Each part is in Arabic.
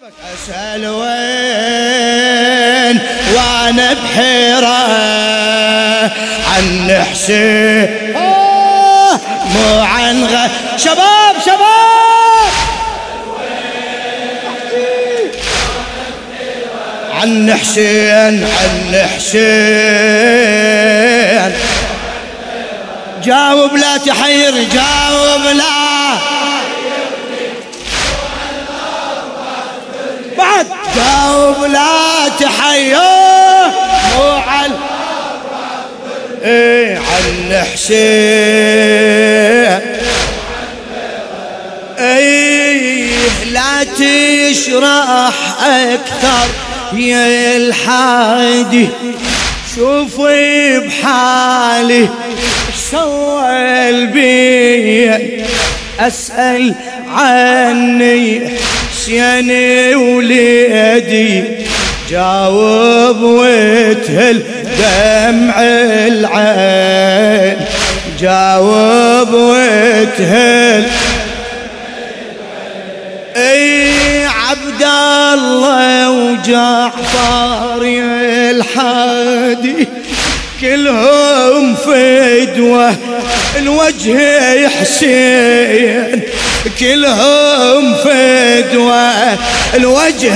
أسأل وين وأنا بحيرة عن حسين آه، مو عن غ... شباب شباب! عن حسين عن حسين جاوب لا تحير جاوب لا جاوب لا تحير مو عن إيه عن حسين. إيه لا تشرح أكثر يا الحادي. شوفي بحالي سوى البي أسأل عني. حسيني وليدي جاوب وتهل دمع العين. جاوب وتهل أي عبد الله وجعفر الحادي كلهم فدوة الوجه حسين. كلهم فدوة الوجه.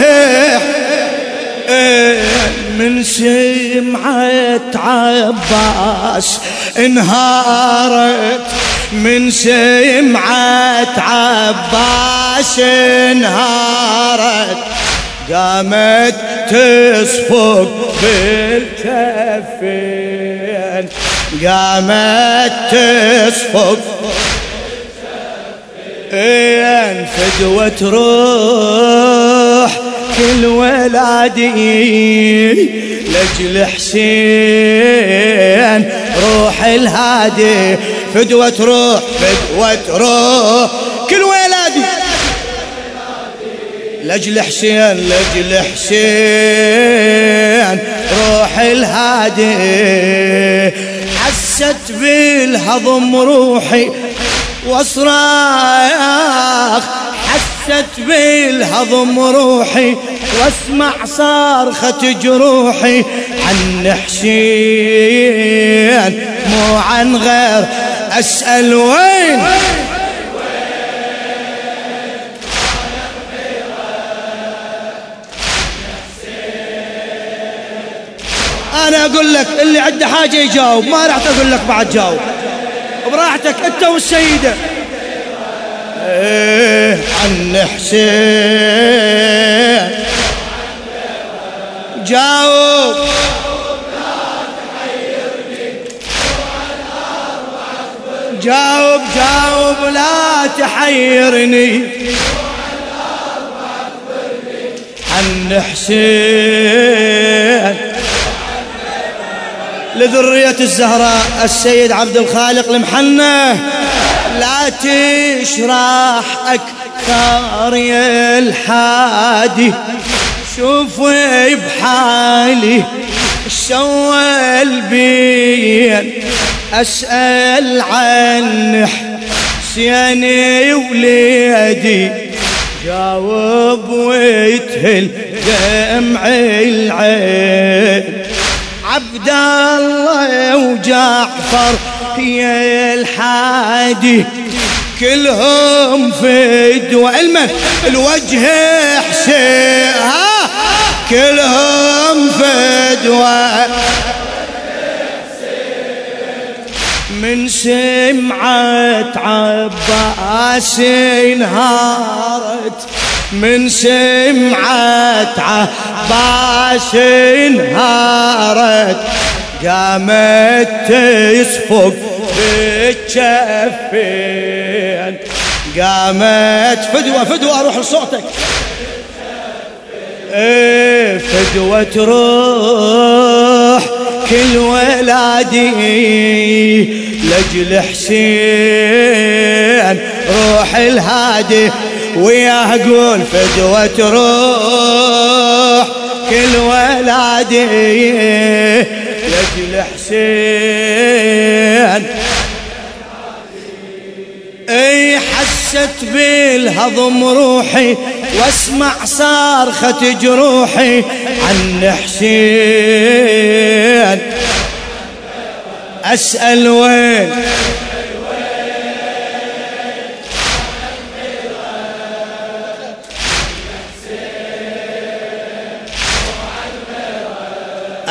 من سمعة عباس انهارت. من سمعة عباس انهارت. قامت تصفق بالكفين قامت تصفق إن فدوة روح كل ولادي لجل حسين روح الهادي. فدوة روح فدوة روح كل ولادي لجل حسين لجل حسين روح الهادي. حست بالهضم روحي واصراخ حست بالهضم روحي واسمع صارخة جروحي عن حسين مو عن غير أسأل وين؟ أنا أقول لك اللي عنده حاجة يجاوب ما راح أقول لك بعد جاوب. براحتك انت والسيدة. إيه عن حسين. جاوب. جاوب جاوب لا تحيرني. عن حسين. لذرية الزهراء السيد عبد الخالق المحنة. لا تشرح أكثر يا الحادي. شوفي بحالي سوى البين أسأل عن حسيني وليدي جاوب ويتهل دمع العين. عبد الله وجعفر يا الحادي كلهم فدوة المن الوجه حسين كلهم فدوة من سمعة عباس انهارت. من سمعة عباس انهارت قامت تصفق بالجفين قامت فدوة فدوة أروح لصوتك. إيه فدوة روح كل ولادي لجل حسين. روح الهادي وياه قول فدوة روح كل ولادي لجل حسين أي حست بالهضم روحي واسمع صارخة جروحي عن حسين أسأل وين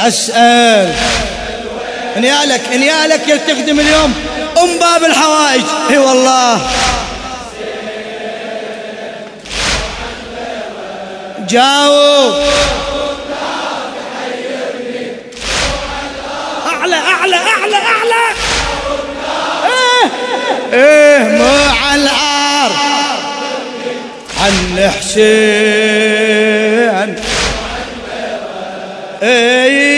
أسأل. نيالك نيالك يلتخدم اليوم. أم باب الحوائج. إي والله. جاوب. أعلى أعلى أعلى أعلى. إيه. إيه مع العار. عن حسين إيه.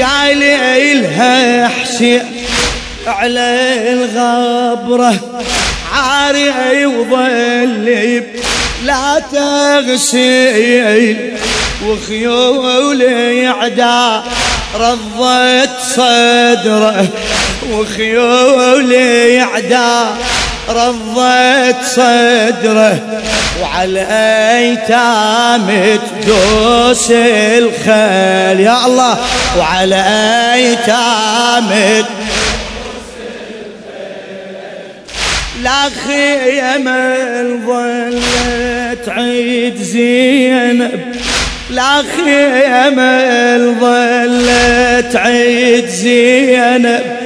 قايل إلها حسين على الغبرة عاري وظل لا تغسل وخيولي عدا رضت صدره وخيولي عدا رضت صدره وعلى أيتام تدوس الخيل. يا الله وعلى أيتام لا خيم ظلت عيد زينب. لا خيم ظلت عيد زينب.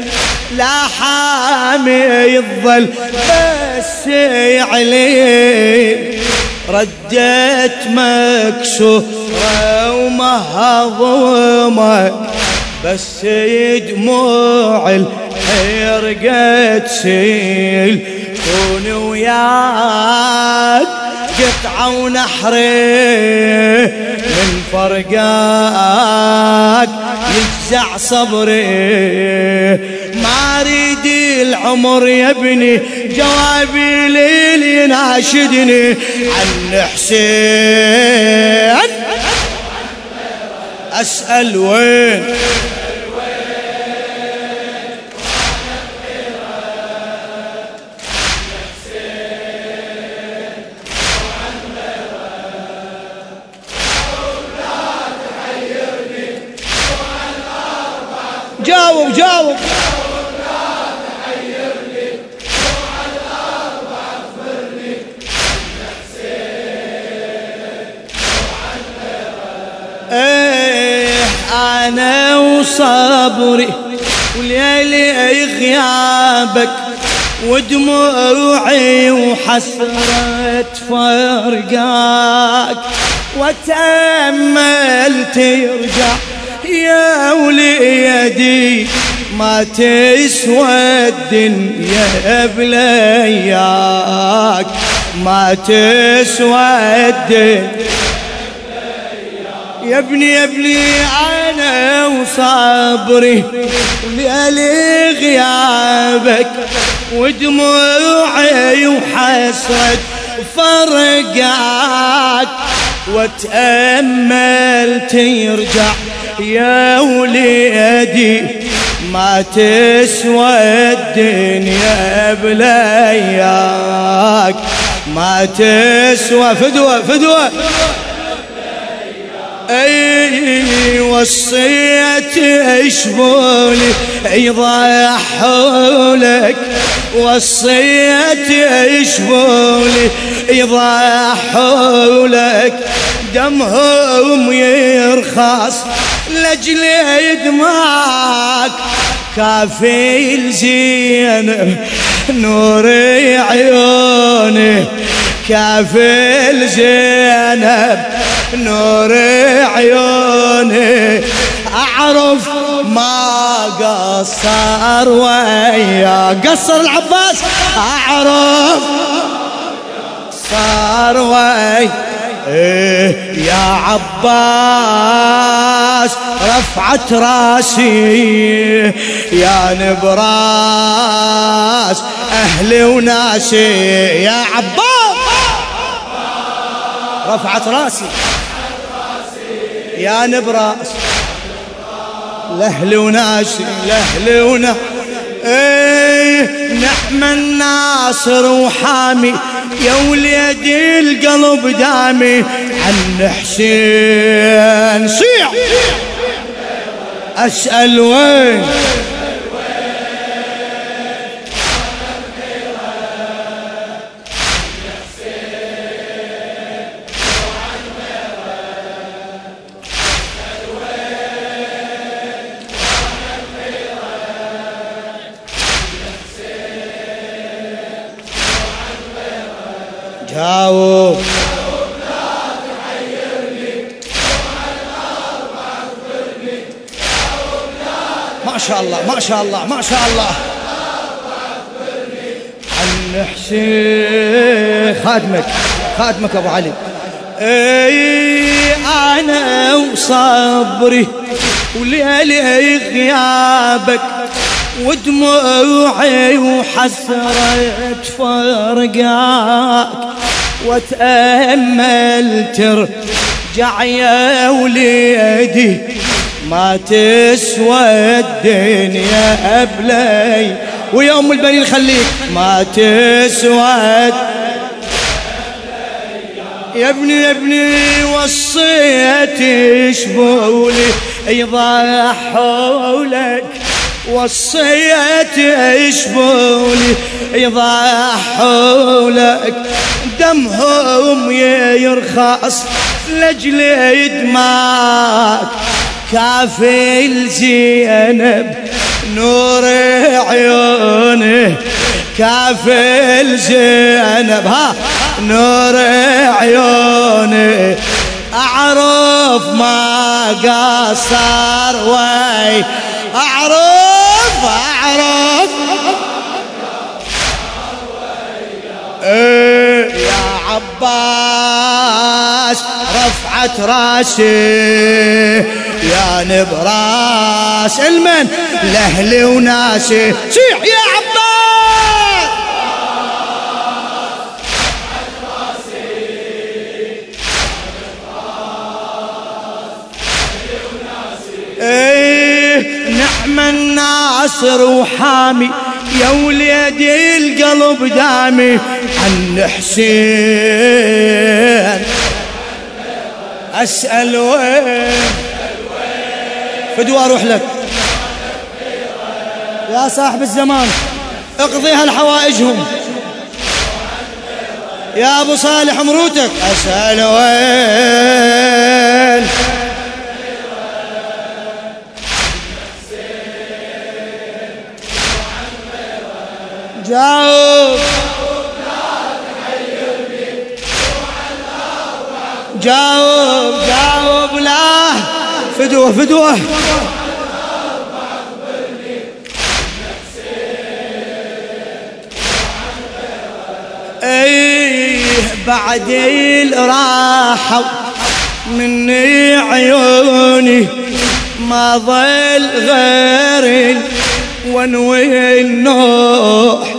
لا حامي الظل بس علي ردت مكسورة ومهضومة بس دموع الحير سيل. كوني وياك قطعة ونحري من فرقاك يجزع صبري. ما أريد العمر يا ابني جوابي ليل يناشدني. عن حسين أسأل وين؟ جاوب جاوب. إيه أنا وصبري وليلي غيابك ودموعي وحسرة فرقاك وتأملت يرجع. يا وليدي ما تسوى الدنيا بلياك ما تسوى الدنيا يا ابني يا ابني أنا وصبري ليالي غيابك ودموعي وحسرة فرقاك. وتأمل ترجع يا وليدي ما تسوى الدنيا بلياك ما تسوى فدوة فدوة اي وصيت أشبولي يضحوا لك وصيت أشبولي يضحوا لك دمهم يرخص لجل دماك كافي زين نور عيوني كافي زينب نور عيوني أعرف ما قصر ويا قصر العباس أعرف صار وي إيه يا عباس رفعت راسي. يا نبراس أهلي وناسي. يا عباس رفعت راسي. يا نبراس لأهلي وناسي لأهلي وناسي. إيه نعم الناصر وحامي يا وليدي القلب دامي. عن حسين صيح أسأل وين؟ ما شاء الله ما شاء الله ما شاء الله. عن حسين خادمك خادمك أبو علي. أي أنا وصبري وليلي غيابك ودموعي وحسرة فرقاك واتأمل ترجع يا وليدي ما تسوى الدنيا أبلي ويا أم البنين خليك ما تسوى يا ابني يا ابني وصيت شبولي يضحوا لك وصيت يشبولي يضحوا لك. دمهم يرخص لجل دماك كافي زينب نور عيونه. كافي زينب ها نور عيونه. أعرف ما قصر وي أعرف أعرف إيه. يا عباس رفعت راسي. يا نبراس المن لأهلي وناسي. صيح يا عباس. إيه نعم الناصر وحامي يا وليدي القلب دامي عن حسين. أسأل وين؟ فدوى أروح لك. يا صاحب الزمان اقضي هالحوائجهم. يا أبو صالح مروتك أسأل وين؟ جاوب جاوب جاوب لا فدوة فدوة. إيه بعد الراحة مني عيوني ما ظل غير وانوي النوح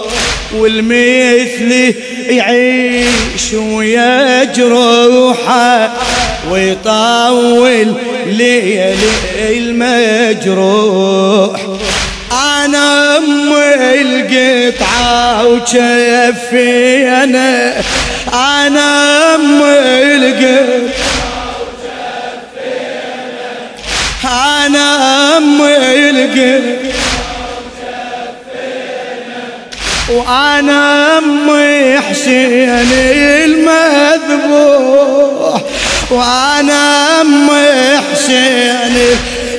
والمثل يعيش ويجروحه ويطول ليل المجروح. أنا أم القطعة وشفي أنا أنا أم القطعة أنا أم القطعة وأنا امي حسين المذبوح وأنا امي حسين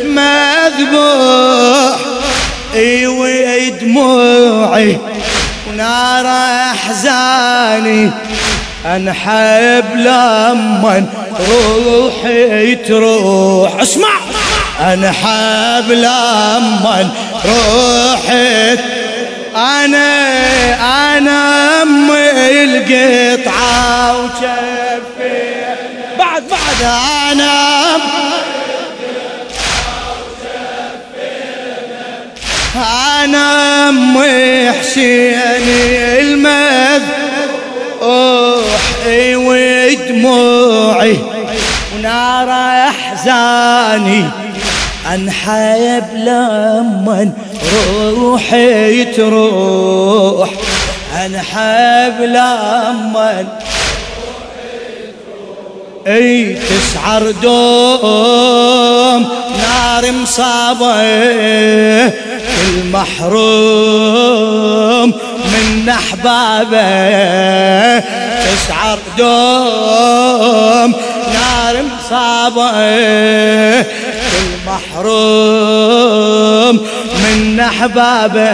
المذبوح. إيوي دموعي ونار أحزاني أنحب لما روحي تروح. اسمع! أنحب لما روحي أنا أنا أم القطعة وشفي بعد بعد. أنا أنا أم حسين المذ أوح ودموعي ونار أحزاني انحب لما روحي تروح انحب لما أي تسعر دوم نار مصابة. المحروم من أحبابه. تسعر دوم نار مصابة. المحروم من احبابه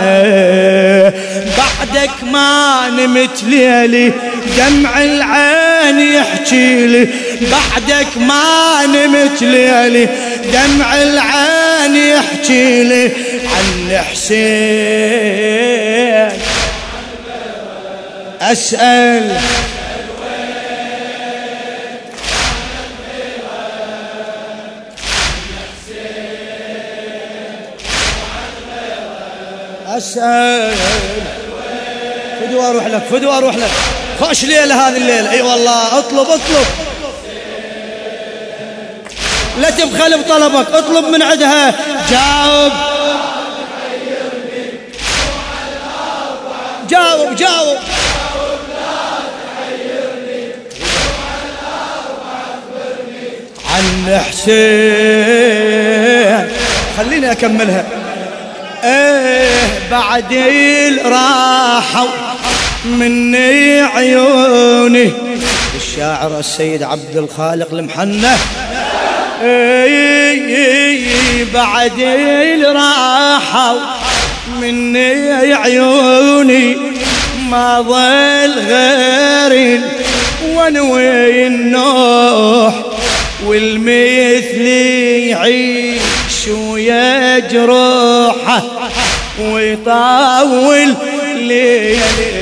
بعدك ما نمت ليلي دمع العين يحكي لي. بعدك ما نمت ليلي دمع العين يحكي لي. عن حسين. أسأل. أسأل فدوا أروح لك فدوا أروح لك. خوش ليلة هذه الليلة. أي والله اطلب اطلب. لا تبخل بطلبك اطلب من عندها. جاوب. جاوب جاوب. عن حسين خليني أكملها. إيه بعد راحوا مني عيوني. الشاعر السيد عبد الخالق المحنة. إيه بعد راحوا مني عيوني. ما ظل غير ونوي النوح والمثل يعيش ويجرحه ويطول ليل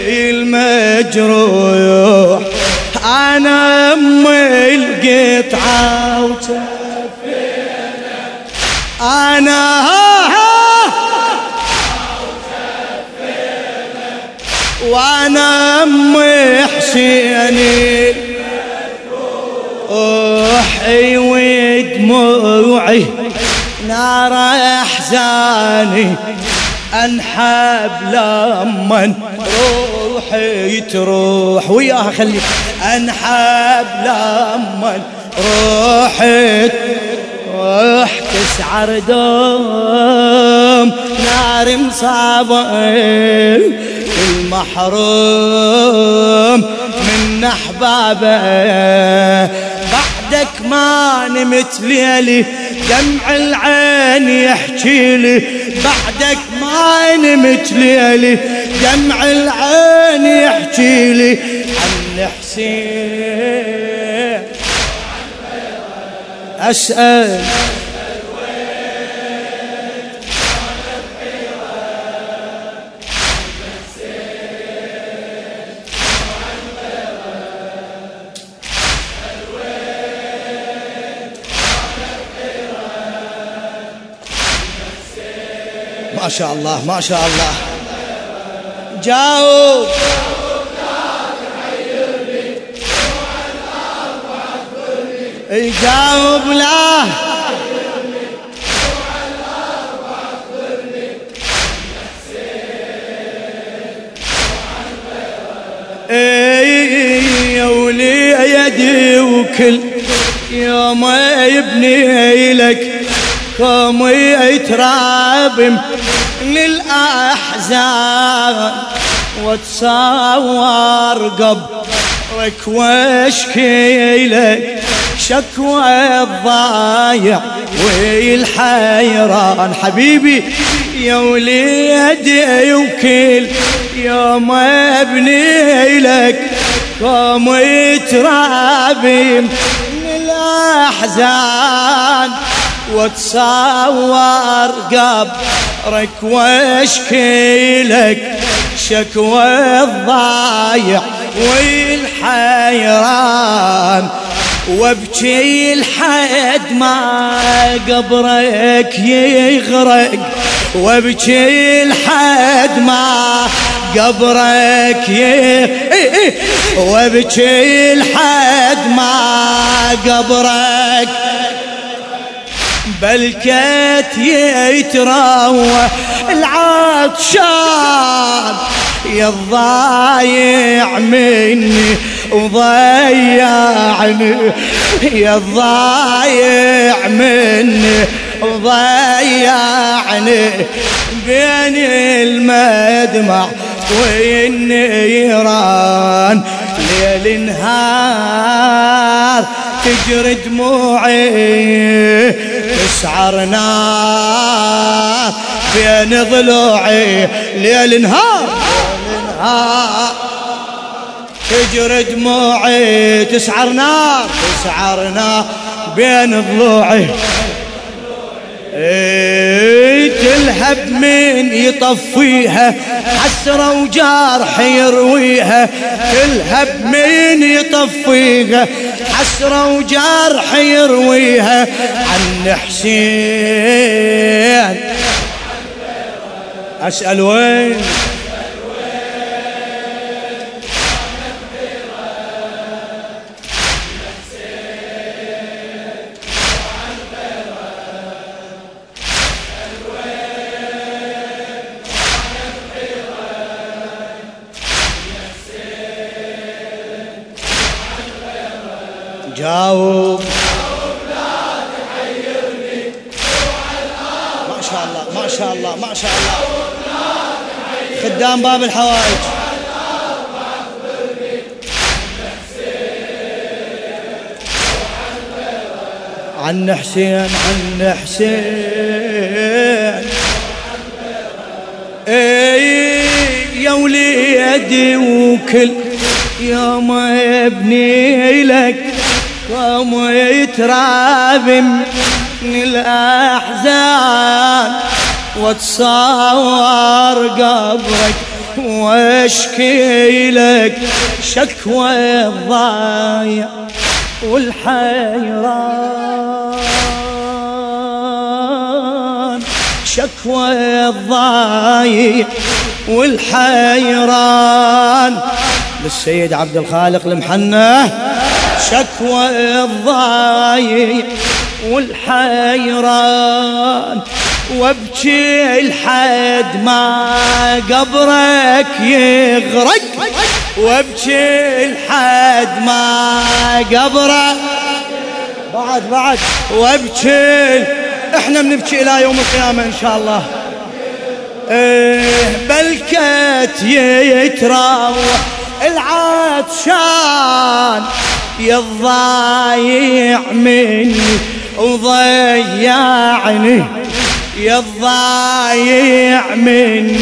المجروح. أنا ام القطعه أنا وأنا ام حسيني روحي ودموعي نار احزاني أنحب لما روحي تروح. وياها خلي أنحب لما روحي تروح. تسعر دوم نار مصابه المحروم من احبابه بعدك ما نمت ليلي دمع العين يحكي لي بعدك ما نمت ليلي. دمع العين يحكي لي عن حسين. أسأل ما شاء الله ما شاء الله. جاوب جاوب لا يا ولي يدي وكل يوم يبني لك. كم يترابم للأحزان وتصور قبرك واشكي لك شكوى الضايع والحيران. حبيبي يا وليدي وكل يوم ابني لك قوم ترابي من الاحزان وتصور قبرك واشكي لك شكوى الضايع والحيران. وابكي لحد ما قبرك يغرق. وابكي لحد ما قبرك وابكي لحد ما قبرك بلكت يتراوى العطشان. يا الضايع مني وضيعني. يا الضايع مني وضيعني. بين المدمع والنيران ليل نهار تجري دموعي تسعر نار بين ضلوعي. ليل نهار تجري دموعي تسعر نار تسعر نار بين ضلوعي. تلهب من يطفيها حسرة وجارح يرويها تلهب من يطفيها. حسرة وجارح يرويها عن حسين. أسأل وين؟ جاوب ما شاء الله ما شاء الله ما شاء الله. خدام باب الحوائج. عن حسين عن حسين. إي يا وليدي وكل يوم ابني لك. قوم يترابم من الأحزان واتصور قبرك واشكي لك شكوى الضايع والحيران. شكوى الضايع والحيران. للسيد عبد الخالق المحنة شكوى الضايع والحيران. وابكي لحد ما قبرك يغرق. وابكي لحد ما قبرك. بعد بعد. وابكي إحنا بنبكي إلى يوم القيامة إن شاء الله. إيه بلكت يتراوح. العطشان يا الضايع مني وضيعني. يا الضايع مني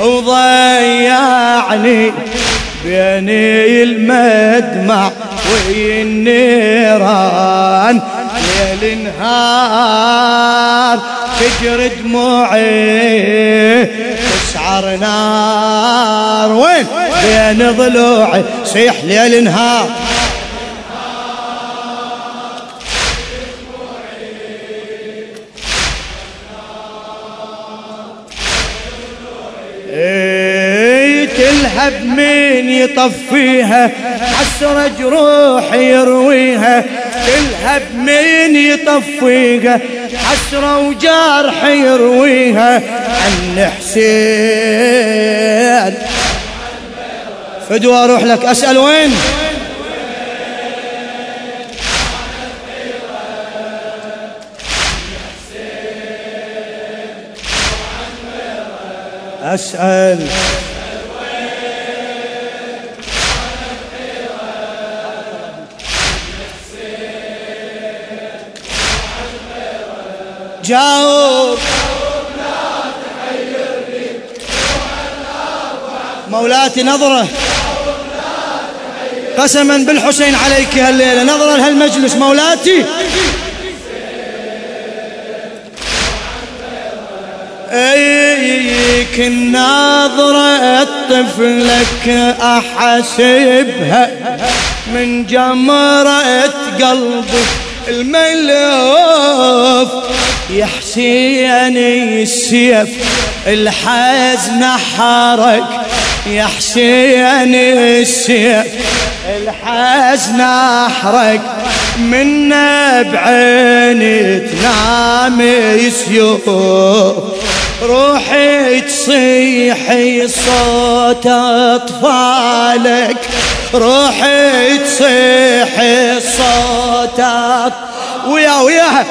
وضيعني. بين المدمع والنيران ليل نهار تجري دموعي تسعر نار. وين؟ بين ضلوعي صيح ليل نهار. تلهب من يطفيها حسرة جروح يرويها. تلهب من يطفيها حسرة وجرح يرويها عن حسين. فدوى أروح لك. أسأل وين؟ أسأل. جاوب. مولاتي نظرة. قسما بالحسين عليك هالليلة. نظرة لهالمجلس. مولاتي أيك الناظرة طفلك أحسبها. من جمرة قلبي الملوف يا حسين السيف الحزن حرك يا حسين السيف الحزن حرك منا بعيني تنام سيوف روحي تصيحي صوت أطفالك. روحي تصيحي صوت ويا ويا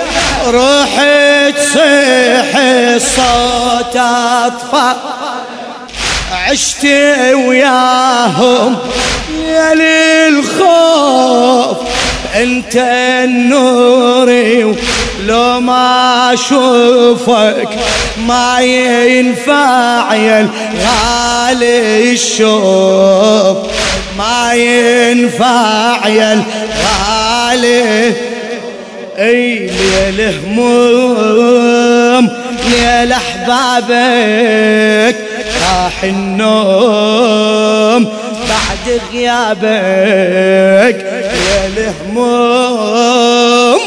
روحي تصيحي صوت اطفال عشت وياهم يا للخوف أنت النوري لو ما أشوفك ما ينفع يا الغالي الشوف. ما ينفع يا الغالي أي ليل هموم ليل أحبابك راح النوم. بعد غيابك يا الهموم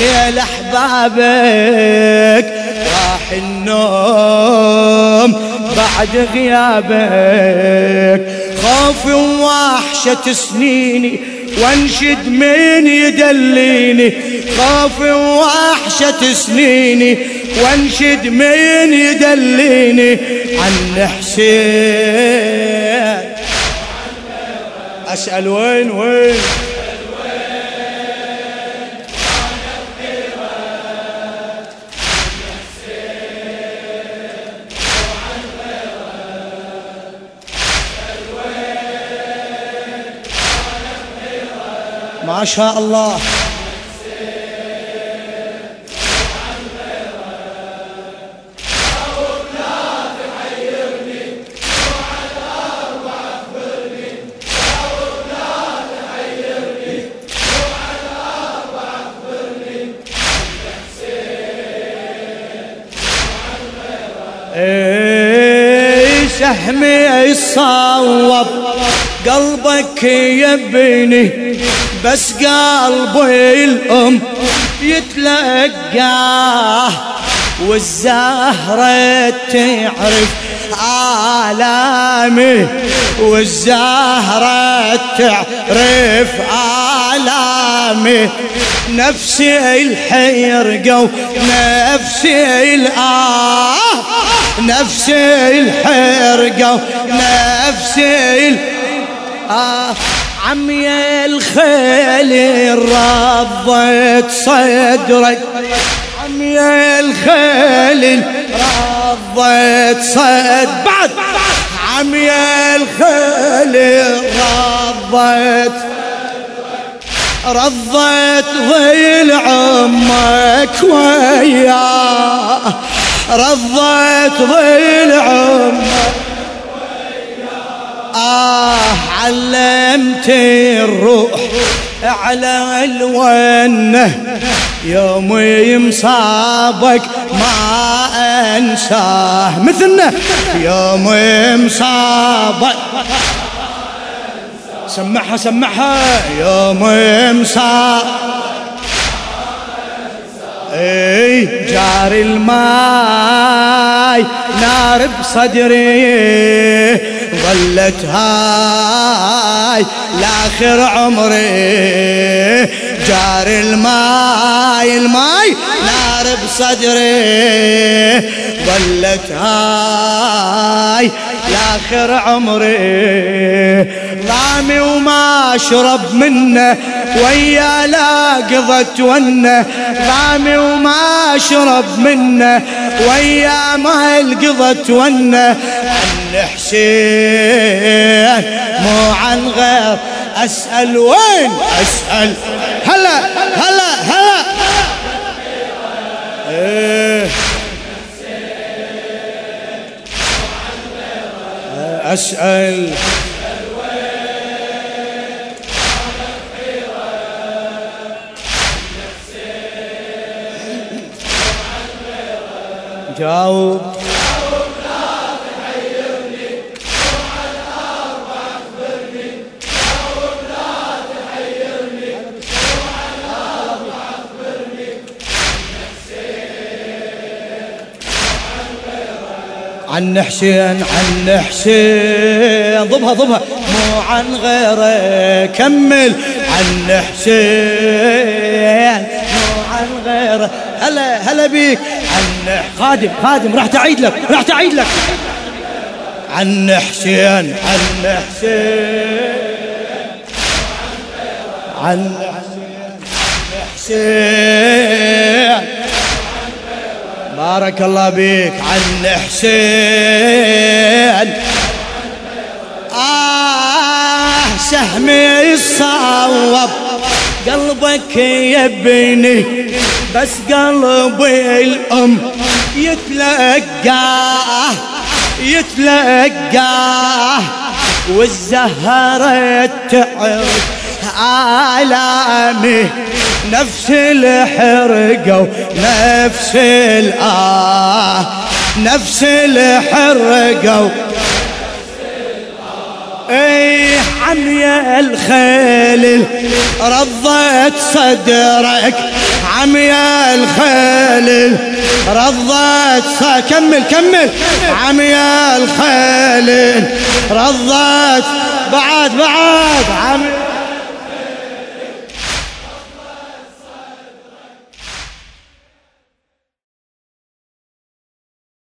يا أحبابك راح النوم. بعد غيابك. خوف ووحشة سنيني وانشد من يدليني. خوف ووحشة سنيني وانشد من يدليني. عن حسين. أسأل وين وين؟ ما شاء الله سهمي يصوب قلبك يبني بس قلبي الأم يتلقاه والزهرة تعرف آلامي والزهرة تعرف آلامي. نفسي الحيرقة ونفسي الآه نفسي الحرقة نفسي الآه عمي الخيل رضت صدرك. عمي الخيل رضت صد بعد. عمي الخيل رضت رضت ظل عمك وياه. رضت ظل عمك آه علمت الروح على الونة. يوم يمصابك ما أنساه. مثلنا يوم يمصابك. سمعها سمعها. يوم يمصابك إي جاري الماي نار بصدري. ظلت هاي لآخر عمري. جاري الماي الماي نار بصدري. ظلت هاي لآخر عمري. ضامي وما اشرب منه ويا لا قضت ونه ضامي وما اشرب منه. ويا ما القضت ونه عن حسين مو عن غير. أسأل وين؟ أسأل. هلا هلا هلا. إيه. أسأل. جاوب عن حسين عن حسين ضبها ضبها. مو عن غيره كمل. عن حسين مو عن غيره. هلا هلا بيك. عن خادم خادم راح تعيد لك راح تعيد لك. عن حسين عن حسين. عن حسين بارك الله بيك عن حسين. آه سهمي الصوب قلبك يبني بس قلبي الأم يتلقاه يتلقاه والزهرة تعرف آلامي نفس الحرقة ونفس الآه نفس الحرقة اي عمي الخيل رضت صدرك. عمي الخيل رضت كمل كمل. عمي الخيل رضت بعد بعد. عمي